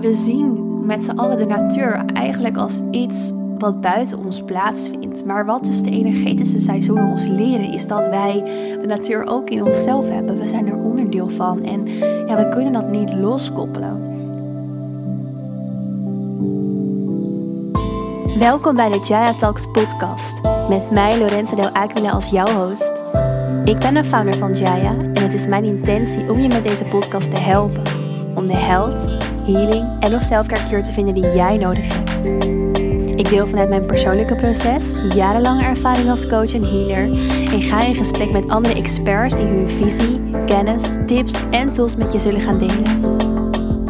we zien met z'n allen de natuur eigenlijk als iets wat buiten ons plaatsvindt. Maar wat dus de energetische seizoenen ons leren, is dat wij de natuur ook in onszelf hebben. We zijn er onderdeel van en ja, we kunnen dat niet loskoppelen. Welkom bij de Jaya Talks podcast met mij Lorenza Del Aquila als jouw host. Ik ben een founder van Jaya en het is mijn intentie om je met deze podcast te helpen. Om de health, healing en of selfcare te vinden die jij nodig hebt. Ik deel vanuit mijn persoonlijke proces, jarenlange ervaring als coach en healer en ga in gesprek met andere experts die hun visie, kennis, tips en tools met je zullen gaan delen.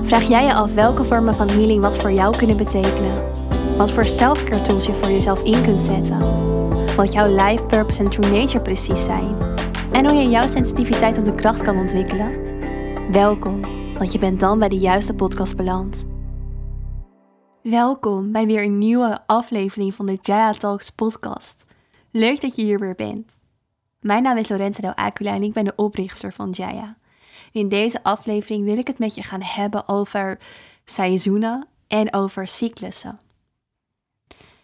Vraag jij je af welke vormen van healing wat voor jou kunnen betekenen? Wat voor selfcare tools je voor jezelf in kunt zetten? Wat jouw life purpose en true nature precies zijn? En hoe je jouw sensitiviteit op de kracht kan ontwikkelen? Welkom, want je bent dan bij de juiste podcast beland. Welkom bij weer een nieuwe aflevering van de Jaya Talks podcast. Leuk dat je hier weer bent. Mijn naam is Lorenza Del Aquila en ik ben de oprichter van Jaya. In deze aflevering wil ik het met je gaan hebben over seizoenen en over cyclussen.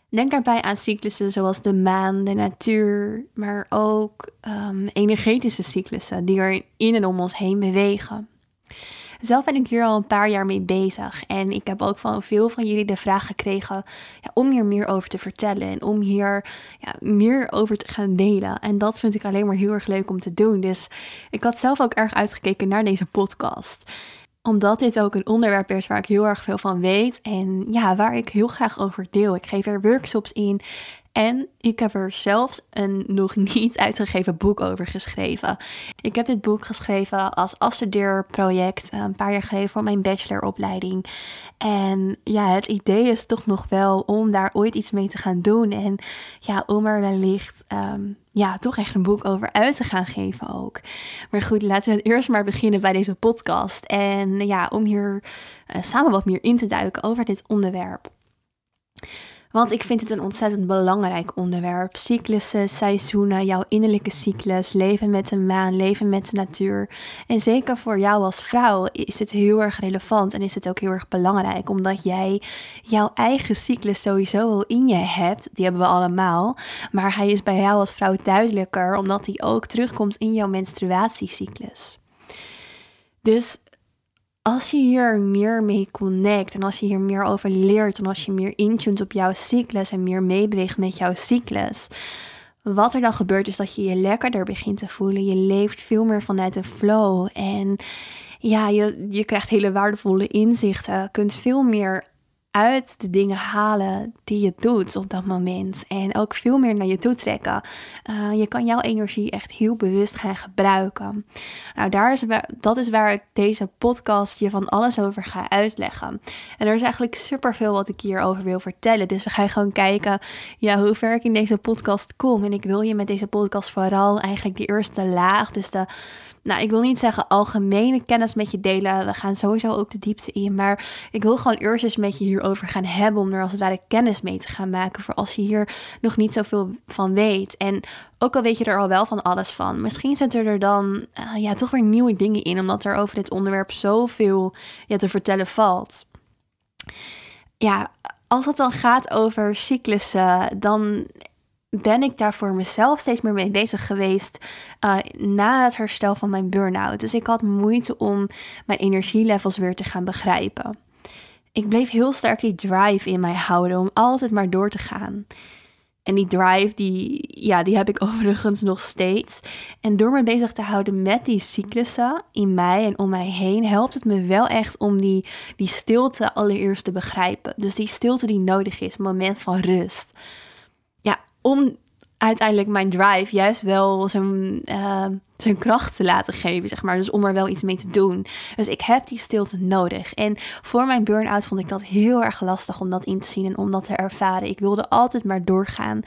Denk daarbij aan cyclussen zoals de maan, de natuur, maar ook um, energetische cyclussen die er in en om ons heen bewegen. Zelf ben ik hier al een paar jaar mee bezig en ik heb ook van veel van jullie de vraag gekregen ja, om hier meer over te vertellen en om hier ja, meer over te gaan delen. En dat vind ik alleen maar heel erg leuk om te doen. Dus ik had zelf ook erg uitgekeken naar deze podcast omdat dit ook een onderwerp is waar ik heel erg veel van weet en ja, waar ik heel graag over deel. Ik geef er workshops in en ik heb er zelfs een nog niet uitgegeven boek over geschreven. Ik heb dit boek geschreven als afstudeerproject eh, een paar jaar geleden voor mijn bacheloropleiding. En ja, het idee is toch nog wel om daar ooit iets mee te gaan doen. En ja, om er wellicht um, ja, toch echt een boek over uit te gaan geven ook. Maar goed, laten we eerst maar beginnen bij deze podcast. En ja, om hier uh, samen wat meer in te duiken over dit onderwerp. Want ik vind het een ontzettend belangrijk onderwerp. Cyclussen, seizoenen, jouw innerlijke cyclus, leven met de maan, leven met de natuur. En zeker voor jou als vrouw is het heel erg relevant en is het ook heel erg belangrijk. Omdat jij jouw eigen cyclus sowieso al in je hebt. Die hebben we allemaal. Maar hij is bij jou als vrouw duidelijker omdat hij ook terugkomt in jouw menstruatiecyclus. Dus als je hier meer mee connect en als je hier meer over leert en als je meer intunt op jouw cyclus en meer meebeweegt met jouw cyclus, wat er dan gebeurt is dat je je lekkerder begint te voelen. Je leeft veel meer vanuit een flow en ja, je, je krijgt hele waardevolle inzichten, kunt veel meer uit de dingen halen die je doet op dat moment. En ook veel meer naar je toe trekken. Uh, je kan jouw energie echt heel bewust gaan gebruiken. Nou, daar is waar, dat is waar ik deze podcast je van alles over ga uitleggen. En er is eigenlijk superveel wat ik hierover wil vertellen. Dus we gaan gewoon kijken ja, hoe ver ik in deze podcast kom. En ik wil je met deze podcast vooral eigenlijk die eerste laag, dus de nou, ik wil niet zeggen algemene kennis met je delen. We gaan sowieso ook de diepte in. Maar ik wil gewoon eerst eens met je hierover gaan hebben. Om er als het ware kennis mee te gaan maken. Voor als je hier nog niet zoveel van weet. En ook al weet je er al wel van alles van. Misschien zitten er dan uh, ja, toch weer nieuwe dingen in. Omdat er over dit onderwerp zoveel ja, te vertellen valt. Ja, als het dan gaat over cyclussen, dan ben ik daar voor mezelf steeds meer mee bezig geweest uh, na het herstel van mijn burn-out. Dus ik had moeite om mijn energielevels weer te gaan begrijpen. Ik bleef heel sterk die drive in mij houden om altijd maar door te gaan. En die drive, die, ja, die heb ik overigens nog steeds. En door me bezig te houden met die cyclussen in mij en om mij heen, helpt het me wel echt om die, die stilte allereerst te begrijpen. Dus die stilte die nodig is, moment van rust om uiteindelijk mijn drive juist wel zijn, uh, zijn kracht te laten geven, zeg maar. Dus om er wel iets mee te doen. Dus ik heb die stilte nodig. En voor mijn burn-out vond ik dat heel erg lastig om dat in te zien en om dat te ervaren. Ik wilde altijd maar doorgaan.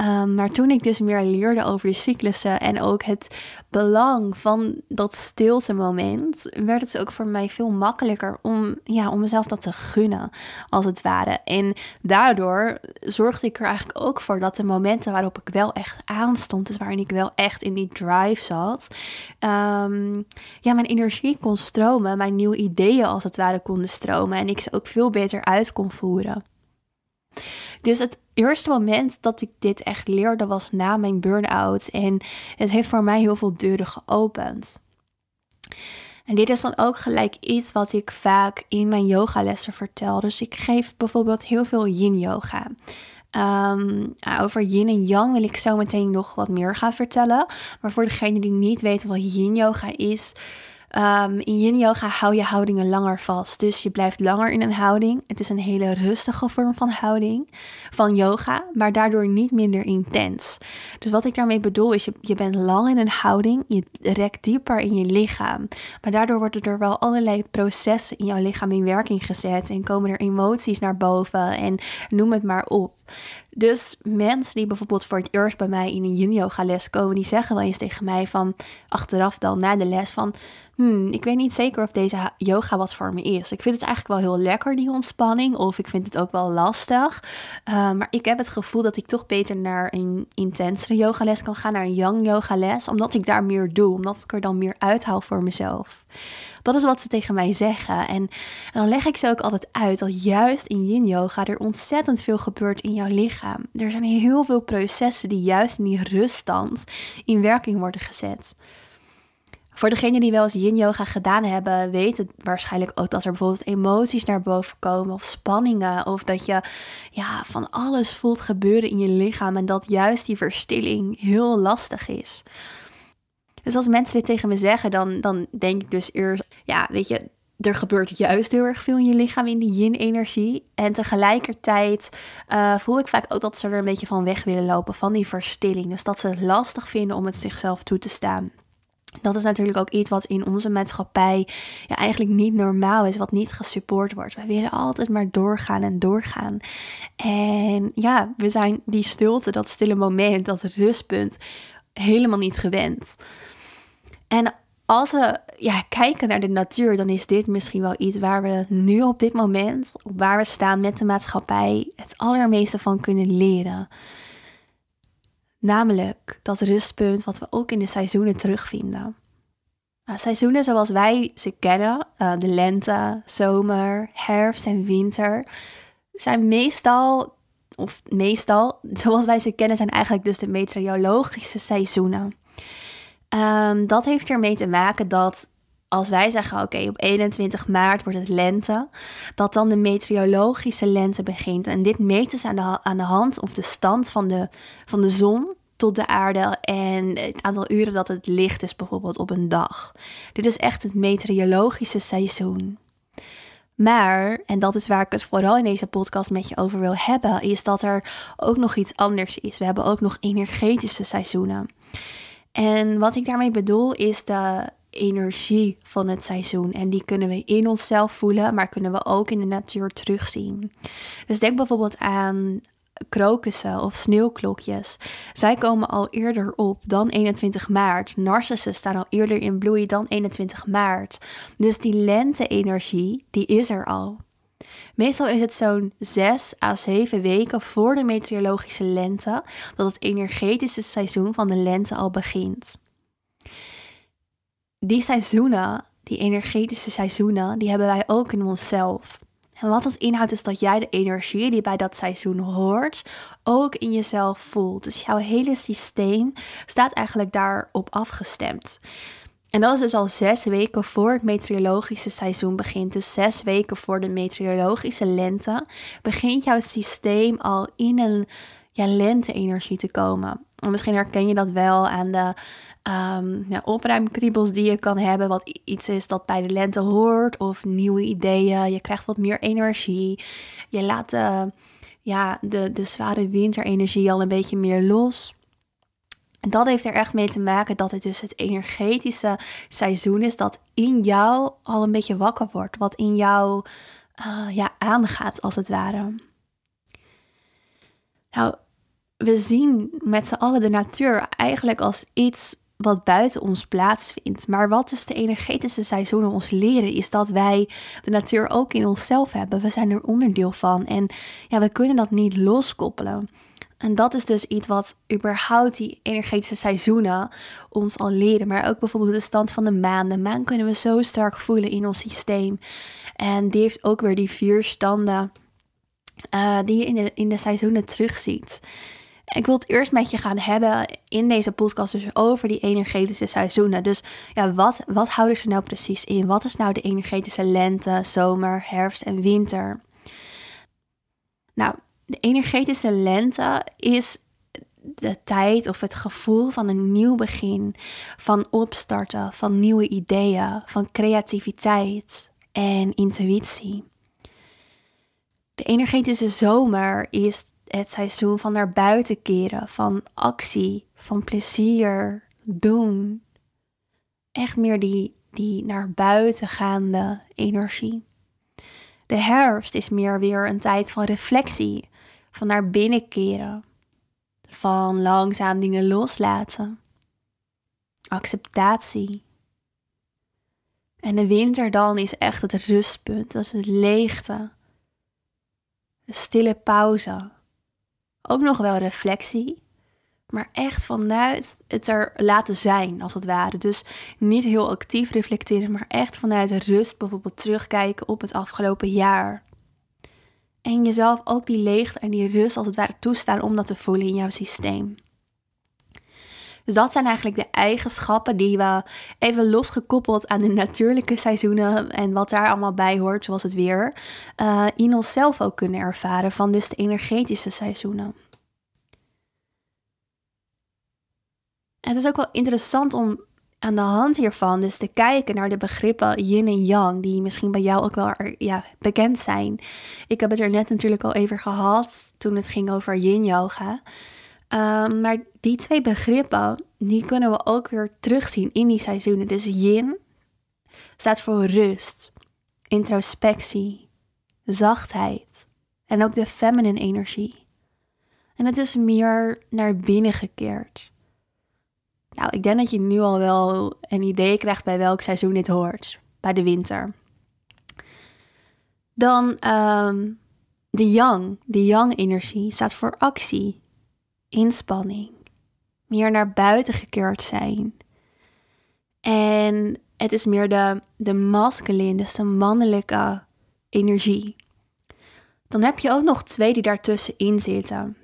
Um, maar toen ik dus meer leerde over de cyclussen en ook het belang van dat stilte moment, werd het ook voor mij veel makkelijker om, ja, om mezelf dat te gunnen, als het ware. En daardoor zorgde ik er eigenlijk ook voor dat de momenten waarop ik wel echt aanstond. Dus waarin ik wel echt in die drive zat. Ehm, ja, mijn energie kon stromen. Mijn nieuwe ideeën als het ware konden stromen. En ik ze ook veel beter uit kon voeren. Dus het eerste moment dat ik dit echt leerde was na mijn burn-out. En het heeft voor mij heel veel deuren geopend. En dit is dan ook gelijk iets wat ik vaak in mijn yogalessen vertel. Dus ik geef bijvoorbeeld heel veel yin yoga. Ehm, over yin en yang wil ik zo meteen nog wat meer gaan vertellen. Maar voor degene die niet weten wat yin yoga is, Um, in yin yoga hou je houdingen langer vast. Dus je blijft langer in een houding. Het is een hele rustige vorm van houding, van yoga, maar daardoor niet minder intens. Dus wat ik daarmee bedoel is, je, je bent lang in een houding, je rekt dieper in je lichaam. Maar daardoor worden er wel allerlei processen in jouw lichaam in werking gezet en komen er emoties naar boven en noem het maar op. Dus mensen die bijvoorbeeld voor het eerst bij mij in een yin yoga les komen, die zeggen wel eens tegen mij van achteraf dan na de les van, hmm, ik weet niet zeker of deze yoga wat voor me is. Ik vind het eigenlijk wel heel lekker die ontspanning, of ik vind het ook wel lastig. Uh, maar ik heb het gevoel dat ik toch beter naar een intensere yogales kan gaan, naar een yang yoga les, omdat ik daar meer doe, omdat ik er dan meer uithaal voor mezelf. Dat is wat ze tegen mij zeggen. En, dan leg ik ze ook altijd uit dat juist in yin yoga er ontzettend veel gebeurt in jouw lichaam. Er zijn heel veel processen die juist in die ruststand in werking worden gezet. Voor degenen die wel eens yin yoga gedaan hebben, weten waarschijnlijk ook dat er bijvoorbeeld emoties naar boven komen of spanningen of dat je ja, van alles voelt gebeuren in je lichaam en dat juist die verstilling heel lastig is. Dus als mensen dit tegen me zeggen, dan, dan denk ik dus eerst, ja, weet je, er gebeurt juist heel erg veel in je lichaam in die yin-energie. En tegelijkertijd uh, voel ik vaak ook dat ze er een beetje van weg willen lopen, van die verstilling. Dus dat ze het lastig vinden om het zichzelf toe te staan. Dat is natuurlijk ook iets wat in onze maatschappij ja, eigenlijk niet normaal is, wat niet gesupport wordt. We willen altijd maar doorgaan en doorgaan. En ja, we zijn die stilte, dat stille moment, dat rustpunt, helemaal niet gewend. En als we ja, kijken naar de natuur, dan is dit misschien wel iets waar we nu op dit moment, waar we staan met de maatschappij, het allermeeste van kunnen leren. Namelijk dat rustpunt wat we ook in de seizoenen terugvinden. Nou, seizoenen zoals wij ze kennen, uh, de lente, zomer, herfst en winter, zijn meestal, of meestal, zoals wij ze kennen, zijn eigenlijk dus de meteorologische seizoenen. Um, dat heeft ermee te maken dat als wij zeggen, oké, op 21 maart wordt het lente, dat dan de meteorologische lente begint. En dit meten ze aan de, aan de hand of de stand van de, van de zon tot de aarde en het aantal uren dat het licht is bijvoorbeeld op een dag. Dit is echt het meteorologische seizoen. Maar, en dat is waar ik het vooral in deze podcast met je over wil hebben, is dat er ook nog iets anders is. We hebben ook nog energetische seizoenen. En wat ik daarmee bedoel is de energie van het seizoen. En die kunnen we in onszelf voelen, maar kunnen we ook in de natuur terugzien. Dus denk bijvoorbeeld aan krokussen of sneeuwklokjes. Zij komen al eerder op dan 21 maart. Narcissen staan al eerder in bloei dan 21 maart. Dus die lente-energie, die is er al. Meestal is het zo'n 6 à 7 weken voor de meteorologische lente dat het energetische seizoen van de lente al begint. Die seizoenen, die energetische seizoenen, die hebben wij ook in onszelf. En wat dat inhoudt is dat jij de energie die bij dat seizoen hoort, ook in jezelf voelt. Dus jouw hele systeem staat eigenlijk daarop afgestemd. En dat is dus al zes weken voor het meteorologische seizoen begint. Dus zes weken voor de meteorologische lente begint jouw systeem al in een ja, lente-energie te komen. En misschien herken je dat wel aan de um, ja, opruimkriebels die je kan hebben. Wat iets is dat bij de lente hoort. Of nieuwe ideeën. Je krijgt wat meer energie. Je laat de, ja, de, de zware winterenergie al een beetje meer los. En dat heeft er echt mee te maken dat het dus het energetische seizoen is dat in jou al een beetje wakker wordt. Wat in jou uh, ja, aangaat, als het ware. Nou, we zien met z'n allen de natuur eigenlijk als iets wat buiten ons plaatsvindt. Maar wat dus de energetische seizoenen ons leren, is dat wij de natuur ook in onszelf hebben. We zijn er onderdeel van en ja, we kunnen dat niet loskoppelen. En dat is dus iets wat überhaupt die energetische seizoenen ons al leren. Maar ook bijvoorbeeld de stand van de maan. De maan kunnen we zo sterk voelen in ons systeem. En die heeft ook weer die vier standen uh, die je in de, in de seizoenen terugziet. Ik wil het eerst met je gaan hebben in deze podcast dus over die energetische seizoenen. Dus ja, wat, wat houden ze nou precies in? Wat is nou de energetische lente, zomer, herfst en winter? Nou, de energetische lente is de tijd of het gevoel van een nieuw begin, van opstarten, van nieuwe ideeën, van creativiteit en intuïtie. De energetische zomer is het seizoen van naar buiten keren, van actie, van plezier, doen. Echt meer die, die naar buiten gaande energie. De herfst is meer weer een tijd van reflectie, van naar binnen keren, van langzaam dingen loslaten, acceptatie. En de winter dan is echt het rustpunt, dat is het leegte, de stille pauze. Ook nog wel reflectie, maar echt vanuit het er laten zijn, als het ware. Dus niet heel actief reflecteren, maar echt vanuit rust bijvoorbeeld terugkijken op het afgelopen jaar. En jezelf ook die leegte en die rust als het ware toestaan om dat te voelen in jouw systeem. Dus dat zijn eigenlijk de eigenschappen die we even losgekoppeld aan de natuurlijke seizoenen en wat daar allemaal bij hoort, zoals het weer, uh, in onszelf ook kunnen ervaren van dus de energetische seizoenen. En het is ook wel interessant om aan de hand hiervan dus te kijken naar de begrippen yin en yang, die misschien bij jou ook wel ja, bekend zijn. Ik heb het er net natuurlijk al even gehad toen het ging over yin yoga. Ehm, maar die twee begrippen, die kunnen we ook weer terugzien in die seizoenen. Dus yin staat voor rust, introspectie, zachtheid en ook de feminine energie. En het is meer naar binnen gekeerd. Nou, ik denk dat je nu al wel een idee krijgt bij welk seizoen dit hoort. Bij de winter. Dan ehm, de yang. De yang-energie staat voor actie, inspanning, meer naar buiten gekeerd zijn. En het is meer de, de masculine, dus de mannelijke energie. Dan heb je ook nog twee die daartussenin zitten.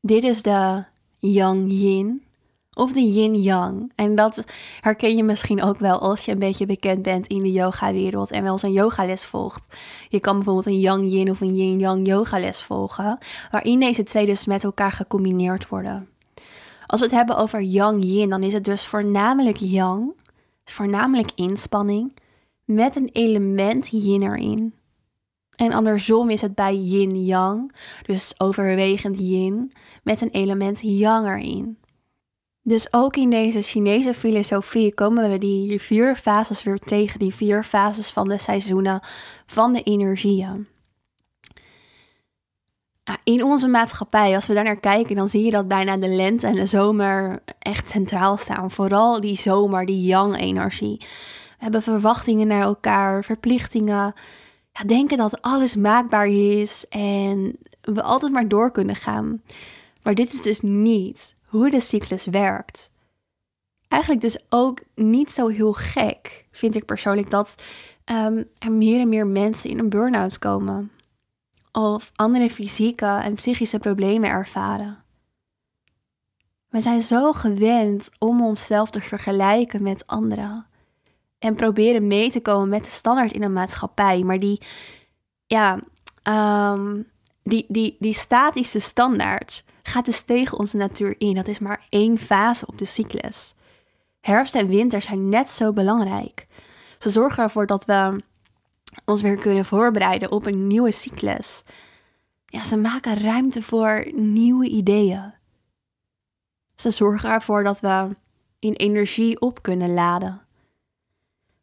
Dit is de yang-yin of de yin-yang. En dat herken je misschien ook wel als je een beetje bekend bent in de yoga-wereld en wel eens een yogales volgt. Je kan bijvoorbeeld een yang-yin of een yin-yang yogales volgen, waarin deze twee dus met elkaar gecombineerd worden. Als we het hebben over yang-yin, dan is het dus voornamelijk yang, voornamelijk inspanning, met een element yin erin. En andersom is het bij yin-yang, dus overwegend yin, met een element yang erin. Dus ook in deze Chinese filosofie komen we die vier fases weer tegen, die vier fases van de seizoenen, van de energieën. In onze maatschappij, als we daar naar kijken, dan zie je dat bijna de lente en de zomer echt centraal staan. Vooral die zomer, die yang-energie. We hebben verwachtingen naar elkaar, verplichtingen. Ja, denken dat alles maakbaar is en we altijd maar door kunnen gaan. Maar dit is dus niet hoe de cyclus werkt. Eigenlijk dus ook niet zo heel gek, vind ik persoonlijk, dat um, er meer en meer mensen in een burn-out komen. Of andere fysieke en psychische problemen ervaren. We zijn zo gewend om onszelf te vergelijken met anderen. En proberen mee te komen met de standaard in een maatschappij. Maar die, ja, um, die, die, die statische standaard gaat dus tegen onze natuur in. Dat is maar één fase op de cyclus. Herfst en winter zijn net zo belangrijk. Ze zorgen ervoor dat we ons weer kunnen voorbereiden op een nieuwe cyclus. Ja, ze maken ruimte voor nieuwe ideeën. Ze zorgen ervoor dat we in energie op kunnen laden.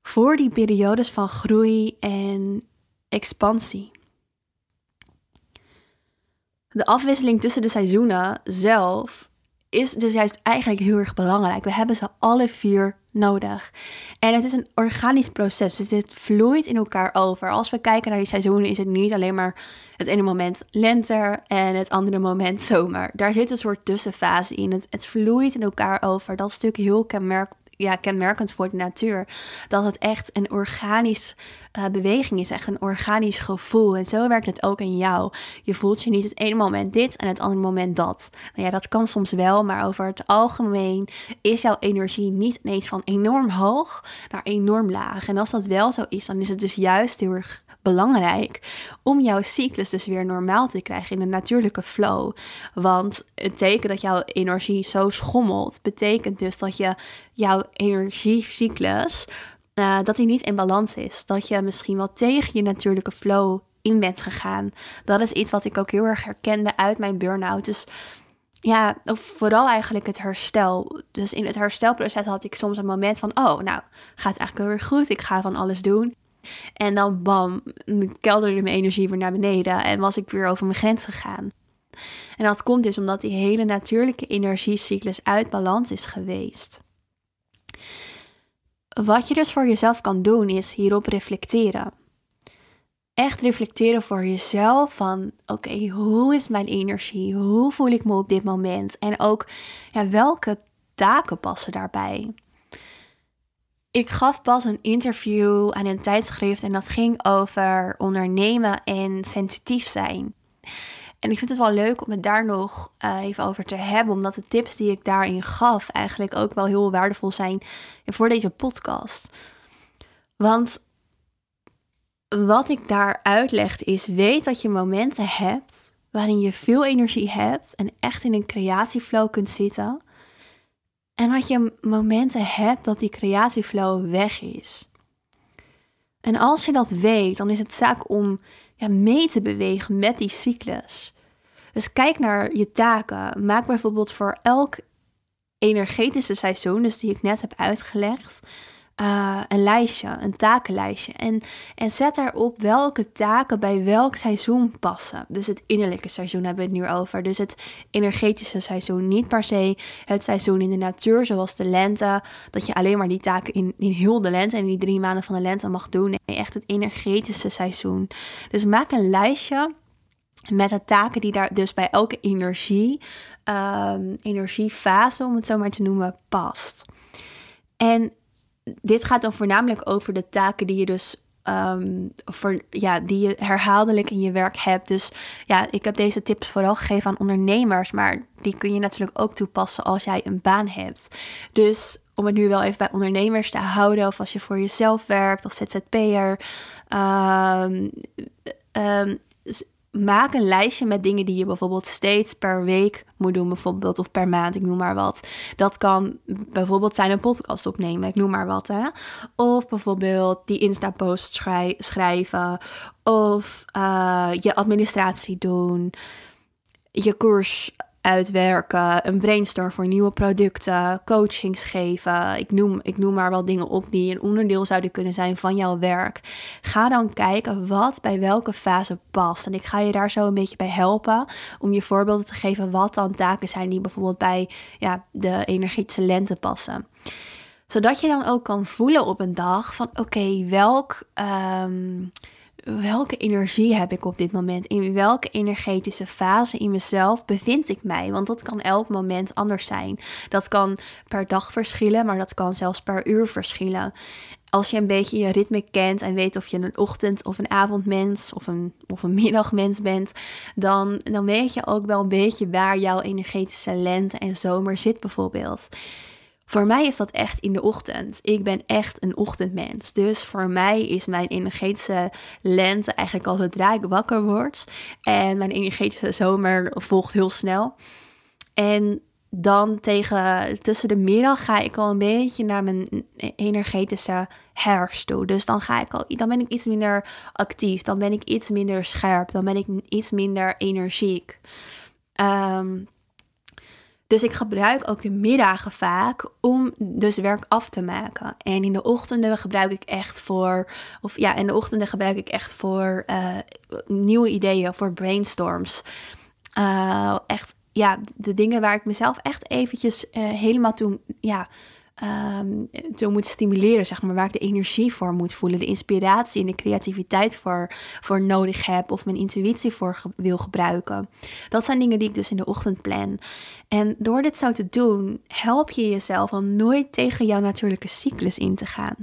Voor die periodes van groei en expansie de afwisseling tussen de seizoenen zelf is dus juist eigenlijk heel erg belangrijk. We hebben ze alle vier nodig. En het is een organisch proces, dus dit vloeit in elkaar over. Als we kijken naar die seizoenen, is het niet alleen maar het ene moment lente en het andere moment zomer. Daar zit een soort tussenfase in. Het, het vloeit in elkaar over. Dat is natuurlijk heel kenmerkend ja, kenmerkend voor de natuur. Dat het echt een organisch uh, beweging is, echt een organisch gevoel. En zo werkt het ook in jou. Je voelt je niet het ene moment dit en het andere moment dat. Nou ja, dat kan soms wel, maar over het algemeen is jouw energie niet ineens van enorm hoog naar enorm laag. En als dat wel zo is, dan is het dus juist heel erg belangrijk om jouw cyclus dus weer normaal te krijgen in een natuurlijke flow. Want het teken dat jouw energie zo schommelt, betekent dus dat je jouw energiecyclus uh, dat die niet in balans is. Dat je misschien wel tegen je natuurlijke flow in bent gegaan. Dat is iets wat ik ook heel erg herkende uit mijn burn-out. Dus ja, of vooral eigenlijk het herstel. Dus in het herstelproces had ik soms een moment van: oh, nou, gaat eigenlijk heel erg goed. Ik ga van alles doen. En dan bam, kelderde mijn energie weer naar beneden en was ik weer over mijn grens gegaan. En dat komt dus omdat die hele natuurlijke energiecyclus uit balans is geweest. Wat je dus voor jezelf kan doen is hierop reflecteren. Echt reflecteren voor jezelf van oké, hoe is mijn energie? Hoe voel ik me op dit moment? En ook ja, welke taken passen daarbij? Ik gaf pas een interview aan een tijdschrift en dat ging over ondernemen en sensitief zijn. En ik vind het wel leuk om het daar nog uh, even over te hebben, omdat de tips die ik daarin gaf eigenlijk ook wel heel waardevol zijn voor deze podcast. Want wat ik daar uitleg is: weet dat je momenten hebt waarin je veel energie hebt en echt in een creatieflow kunt zitten. En dat je momenten hebt dat die creatieflow weg is. En als je dat weet, dan is het zaak om mee te bewegen met die cyclus. Dus kijk naar je taken. Maak bijvoorbeeld voor elk energetische seizoen, dus die ik net heb uitgelegd, uh, een lijstje, een takenlijstje. En, en zet erop welke taken bij welk seizoen passen. Dus het innerlijke seizoen hebben we het nu over. Dus het energetische seizoen. Niet per se het seizoen in de natuur, zoals de lente. Dat je alleen maar die taken in, in heel de lente en die drie maanden van de lente mag doen. Nee, echt het energetische seizoen. Dus maak een lijstje met de taken die daar dus bij elke energie, um, energiefase, om het zo maar te noemen, past. En dit gaat dan voornamelijk over de taken die je dus um, voor, ja, die je herhaaldelijk in je werk hebt. Dus ja, ik heb deze tips vooral gegeven aan ondernemers, maar die kun je natuurlijk ook toepassen als jij een baan hebt. Dus om het nu wel even bij ondernemers te houden, of als je voor jezelf werkt als ZZP'er. Um, um, maak een lijstje met dingen die je bijvoorbeeld steeds per week moet doen, bijvoorbeeld, of per maand, ik noem maar wat. Dat kan bijvoorbeeld zijn een podcast opnemen, ik noem maar wat, hè. Of bijvoorbeeld die Insta-post schrijven, of uh, je administratie doen, je koers uitwerken, een brainstorm voor nieuwe producten, coachings geven. Ik noem, ik noem maar wel dingen op die een onderdeel zouden kunnen zijn van jouw werk. Ga dan kijken wat bij welke fase past. En ik ga je daar zo een beetje bij helpen om je voorbeelden te geven wat dan taken zijn die bijvoorbeeld bij ja, de lente passen zodat je dan ook kan voelen op een dag van oké, welk um, welke energie heb ik op dit moment? In welke energetische fase in mezelf bevind ik mij? Want dat kan elk moment anders zijn. Dat kan per dag verschillen, maar dat kan zelfs per uur verschillen. Als je een beetje je ritme kent en weet of je een ochtend- of een avondmens of een, of een middagmens bent, dan, dan weet je ook wel een beetje waar jouw energetische lente en zomer zit, bijvoorbeeld. Voor mij is dat echt in de ochtend. Ik ben echt een ochtendmens. Dus voor mij is mijn energetische lente eigenlijk al zodra ik wakker word. En mijn energetische zomer volgt heel snel. En dan tegen tussen de middag ga ik al een beetje naar mijn energetische herfst toe. Dus dan ga ik al, dan ben ik iets minder actief, dan ben ik iets minder scherp, dan ben ik iets minder energiek. Um, dus ik gebruik ook de middagen vaak om dus werk af te maken. En in de ochtenden gebruik ik echt voor, of ja, in de ochtenden gebruik ik echt voor uh, nieuwe ideeën, voor brainstorms. Uh, echt, ja, de dingen waar ik mezelf echt eventjes uh, helemaal toe, ja, um, moet stimuleren, zeg maar, waar ik de energie voor moet voelen, de inspiratie en de creativiteit voor, voor nodig heb of mijn intuïtie voor wil gebruiken. Dat zijn dingen die ik dus in de ochtend plan. En door dit zo te doen, help je jezelf om nooit tegen jouw natuurlijke cyclus in te gaan.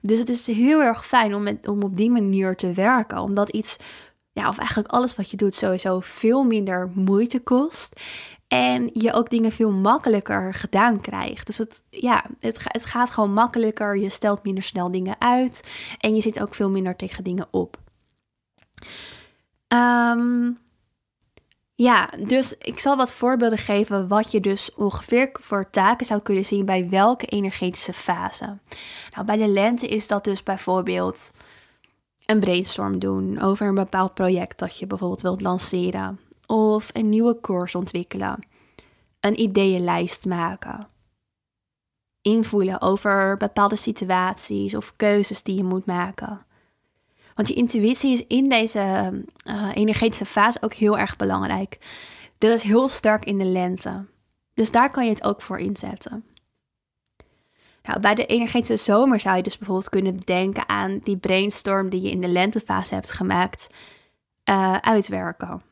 Dus het is heel erg fijn om, om op die manier te werken, omdat iets ja, of eigenlijk alles wat je doet sowieso veel minder moeite kost. En je ook dingen veel makkelijker gedaan krijgt. Dus het, ja, het, het gaat gewoon makkelijker. Je stelt minder snel dingen uit. En je zit ook veel minder tegen dingen op. Ehm, ja, dus ik zal wat voorbeelden geven wat je dus ongeveer voor taken zou kunnen zien bij welke energetische fase. Nou, bij de lente is dat dus bijvoorbeeld een brainstorm doen over een bepaald project dat je bijvoorbeeld wilt lanceren. Of een nieuwe koers ontwikkelen. Een ideeënlijst maken. Invoelen over bepaalde situaties of keuzes die je moet maken. Want je intuïtie is in deze uh, energetische fase ook heel erg belangrijk. Dat is heel sterk in de lente. Dus daar kan je het ook voor inzetten. Nou, bij de energetische zomer zou je dus bijvoorbeeld kunnen denken aan die brainstorm die je in de lentefase hebt gemaakt, uh, uitwerken.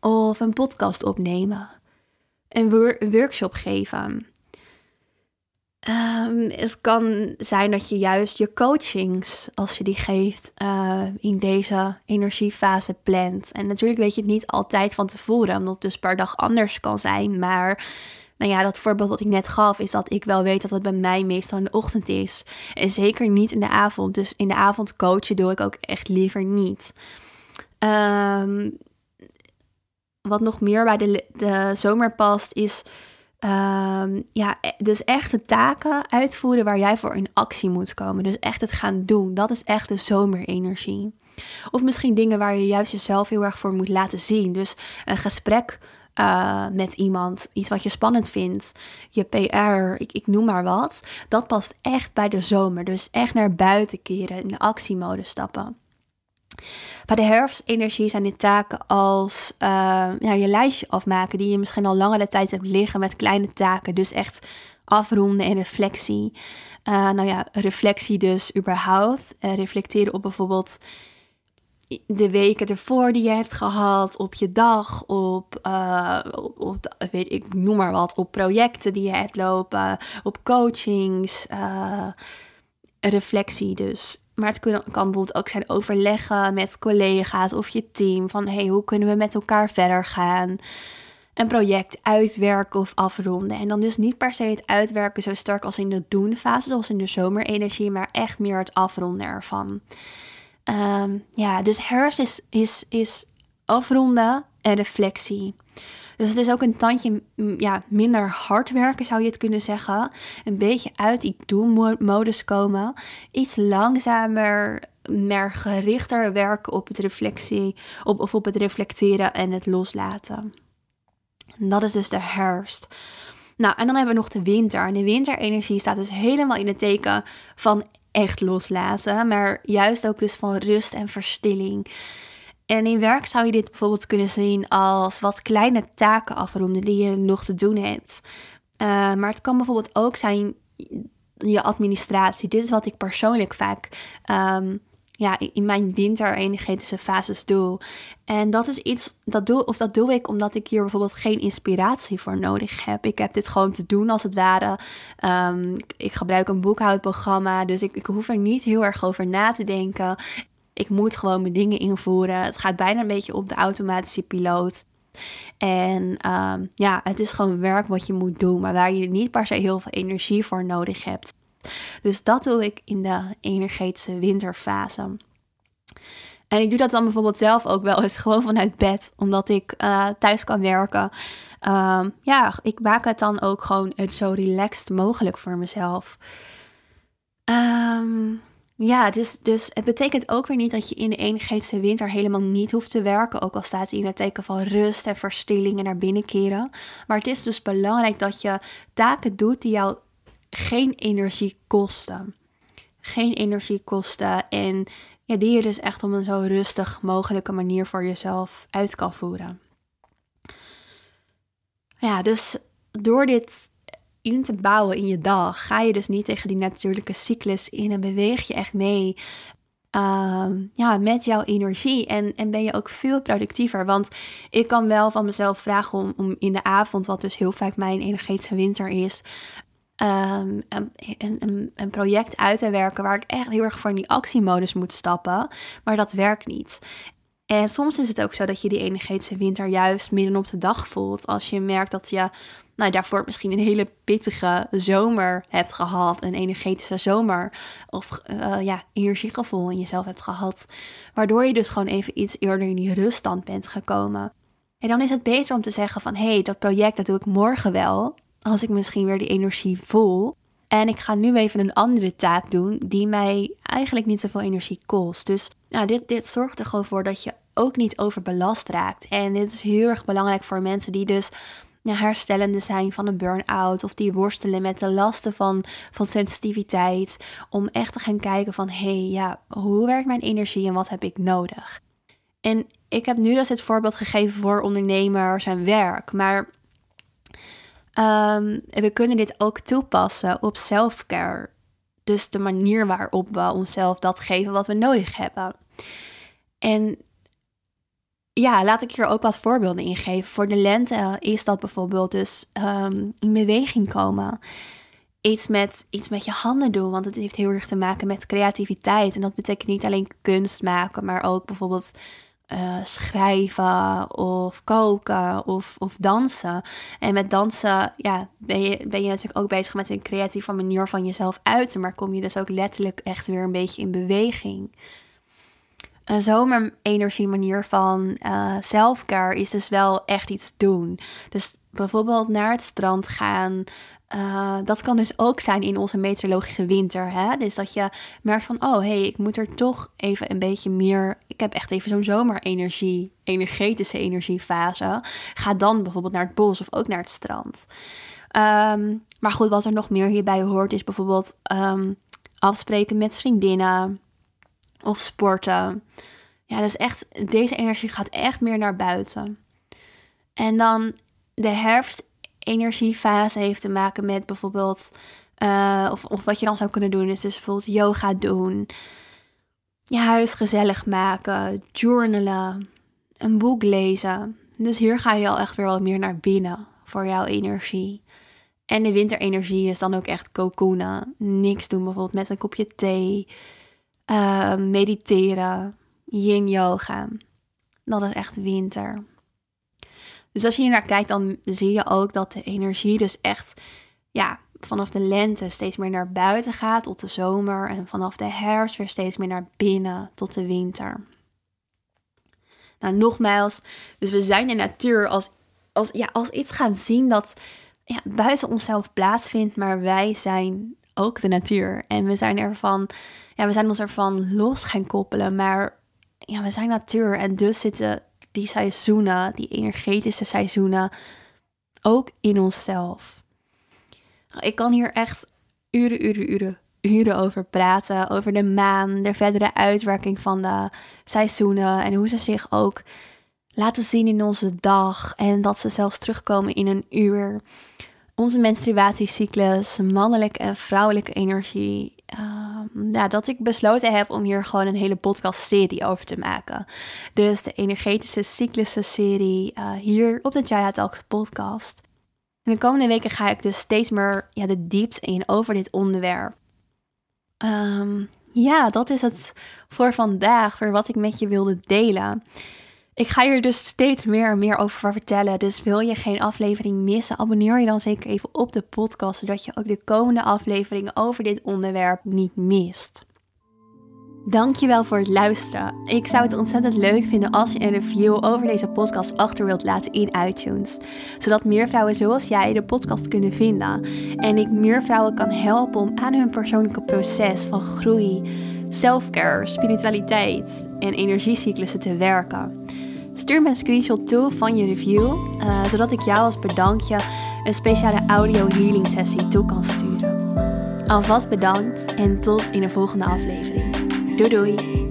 Of een podcast opnemen. Een, workshop geven. Um, het kan zijn dat je juist je coachings, als je die geeft, uh, in deze energiefase plant. En natuurlijk weet je het niet altijd van tevoren, omdat het dus per dag anders kan zijn. Maar nou ja, dat voorbeeld wat ik net gaf, is dat ik wel weet dat het bij mij meestal in de ochtend is. En zeker niet in de avond. Dus in de avond coachen doe ik ook echt liever niet. Um, wat nog meer bij de, de zomer past, is um, ja, e, dus echt de taken uitvoeren waar jij voor in actie moet komen. Dus echt het gaan doen. Dat is echt de zomerenergie. Of misschien dingen waar je juist jezelf heel erg voor moet laten zien. Dus een gesprek uh, met iemand, iets wat je spannend vindt, je PR, ik, ik noem maar wat. Dat past echt bij de zomer. Dus echt naar buiten keren, in de actiemode stappen. Bij de herfstenergie zijn dit taken als uh, ja, je lijstje afmaken, die je misschien al langere tijd hebt liggen met kleine taken. Dus echt afronden en reflectie. Uh, nou ja, reflectie dus überhaupt. Uh, reflecteren op bijvoorbeeld de weken ervoor die je hebt gehad, op je dag, op, op, weet ik, noem maar wat, op projecten die je hebt lopen, op coachings, reflectie dus. Maar het kan, kan bijvoorbeeld ook zijn overleggen met collega's of je team van hey, hoe kunnen we met elkaar verder gaan? Een project uitwerken of afronden. En dan dus niet per se het uitwerken zo sterk als in de doen-fase, zoals in de zomerenergie, maar echt meer het afronden ervan. Um, ja, dus herfst is, is, is afronden en reflectie. Dus het is ook een tandje ja, minder hard werken, zou je het kunnen zeggen. Een beetje uit die doelmodus komen. Iets langzamer, meer gerichter werken op het reflectie, op, of op het reflecteren en het loslaten. En dat is dus de herfst. Nou, en dan hebben we nog de winter. En de winterenergie staat dus helemaal in het teken van echt loslaten, maar juist ook dus van rust en verstilling. En in werk zou je dit bijvoorbeeld kunnen zien als wat kleine taken afronden die je nog te doen hebt. Uh, maar het kan bijvoorbeeld ook zijn je administratie. Dit is wat ik persoonlijk vaak um, ja, in mijn winter fases doe. En dat is iets, dat doe, of dat doe ik omdat ik hier bijvoorbeeld geen inspiratie voor nodig heb. Ik heb dit gewoon te doen als het ware. Um, ik gebruik een boekhoudprogramma, dus ik, ik hoef er niet heel erg over na te denken. Ik moet gewoon mijn dingen invoeren. Het gaat bijna een beetje op de automatische piloot. En um, ja, het is gewoon werk wat je moet doen, maar waar je niet per se heel veel energie voor nodig hebt. Dus dat doe ik in de energetische winterfase. En ik doe dat dan bijvoorbeeld zelf ook wel eens gewoon vanuit bed, omdat ik uh, thuis kan werken. Um, ja, ik maak het dan ook gewoon zo relaxed mogelijk voor mezelf. Um, ja, dus, dus het betekent ook weer niet dat je in de energetische winter helemaal niet hoeft te werken. Ook al staat hij in het teken van rust en verstilling en naar binnen keren. Maar het is dus belangrijk dat je taken doet die jou geen energie kosten. Geen energie kosten en ja, die je dus echt op een zo rustig mogelijke manier voor jezelf uit kan voeren. Ja, dus door dit in te bouwen in je dag, ga je dus niet tegen die natuurlijke cyclus in en beweeg je echt mee Ehm, ja, met jouw energie. En, en ben je ook veel productiever. Want ik kan wel van mezelf vragen om, om in de avond, wat dus heel vaak mijn energetische winter is, um, een, een, een, project uit te werken waar ik echt heel erg voor in die actiemodus moet stappen. Maar dat werkt niet. En soms is het ook zo dat je die energetische winter juist midden op de dag voelt. Als je merkt dat je nou, daarvoor misschien een hele pittige zomer hebt gehad. Een energetische zomer. Of uh, ja, energiegevoel in jezelf hebt gehad. Waardoor je dus gewoon even iets eerder in die ruststand bent gekomen. En dan is het beter om te zeggen van... hé, hey, dat project dat doe ik morgen wel. Als ik misschien weer die energie voel. En ik ga nu even een andere taak doen die mij eigenlijk niet zoveel energie kost. Dus nou, dit, dit zorgt er gewoon voor dat je ook niet overbelast raakt. En dit is heel erg belangrijk voor mensen die dus herstellende zijn van een burn-out. Of die worstelen met de lasten van, van sensitiviteit. Om echt te gaan kijken van, hé, hey, ja, hoe werkt mijn energie en wat heb ik nodig? En ik heb nu dus het voorbeeld gegeven voor ondernemers en werk. Maar um, we kunnen dit ook toepassen op self-care. Dus de manier waarop we onszelf dat geven wat we nodig hebben. En ja, laat ik hier ook wat voorbeelden in geven. Voor de lente is dat bijvoorbeeld dus um, in beweging komen. Iets met, iets met je handen doen, want het heeft heel erg te maken met creativiteit. En dat betekent niet alleen kunst maken, maar ook bijvoorbeeld uh, schrijven of koken of, of dansen. En met dansen ja, ben, je, ben je natuurlijk ook bezig met een creatieve manier van jezelf uiten, maar kom je dus ook letterlijk echt weer een beetje in beweging een zomerenergie manier van uh, is dus wel echt iets doen. Dus bijvoorbeeld naar het strand gaan. Uh, dat kan dus ook zijn in onze meteorologische winter. Hè? Dus dat je merkt van, oh hey, ik moet er toch even een beetje meer. Ik heb echt even zo'n zomerenergie, energetische energiefase. Ga dan bijvoorbeeld naar het bos of ook naar het strand. Um, maar goed, wat er nog meer hierbij hoort, is bijvoorbeeld um, afspreken met vriendinnen of sporten. Ja, dus echt, deze energie gaat echt meer naar buiten. En dan de herfstenergiefase heeft te maken met bijvoorbeeld, uh, of, of wat je dan zou kunnen doen, is dus bijvoorbeeld yoga doen, je huis gezellig maken, journalen, een boek lezen. Dus hier ga je al echt weer wat meer naar binnen voor jouw energie. En de winterenergie is dan ook echt cocoonen. Niks doen, bijvoorbeeld met een kopje thee. Uh, mediteren, yin yoga. Dat is echt winter. Dus als je hier naar kijkt, dan zie je ook dat de energie dus echt ja, vanaf de lente steeds meer naar buiten gaat tot de zomer. En vanaf de herfst weer steeds meer naar binnen tot de winter. Nou, nogmaals, dus we zijn de natuur als, als, ja, als iets gaan zien dat ja, buiten onszelf plaatsvindt, maar wij zijn ook de natuur. En we zijn ervan ja, we zijn ons ervan los gaan koppelen. Maar ja, we zijn natuur en dus zitten die seizoenen, die energetische seizoenen, ook in onszelf. Ik kan hier echt uren, uren, uren, uren over praten. Over de maan, de verdere uitwerking van de seizoenen en hoe ze zich ook laten zien in onze dag. En dat ze zelfs terugkomen in een uur. Onze menstruatiecyclus, mannelijke en vrouwelijke energie. Uh, ja, dat ik besloten heb om hier gewoon een hele podcast-serie over te maken. Dus de energetische cyclussen-serie uh, hier op de Jaya Talks podcast. De komende weken ga ik dus steeds meer ja, de diepte in over dit onderwerp. Um, ja, dat is het voor vandaag, voor wat ik met je wilde delen. Ik ga hier dus steeds meer en meer over vertellen. Dus wil je geen aflevering missen, abonneer je dan zeker even op de podcast, zodat je ook de komende afleveringen over dit onderwerp niet mist. Dankjewel voor het luisteren. Ik zou het ontzettend leuk vinden als je een review over deze podcast achter wilt laten in iTunes. Zodat meer vrouwen zoals jij de podcast kunnen vinden. En ik meer vrouwen kan helpen om aan hun persoonlijke proces van groei, selfcare, spiritualiteit en energiecyclussen te werken. Stuur me een screenshot toe van je review, uh, zodat ik jou als bedankje een speciale audio healing sessie toe kan sturen. Alvast bedankt en tot in de volgende aflevering. Doei doei!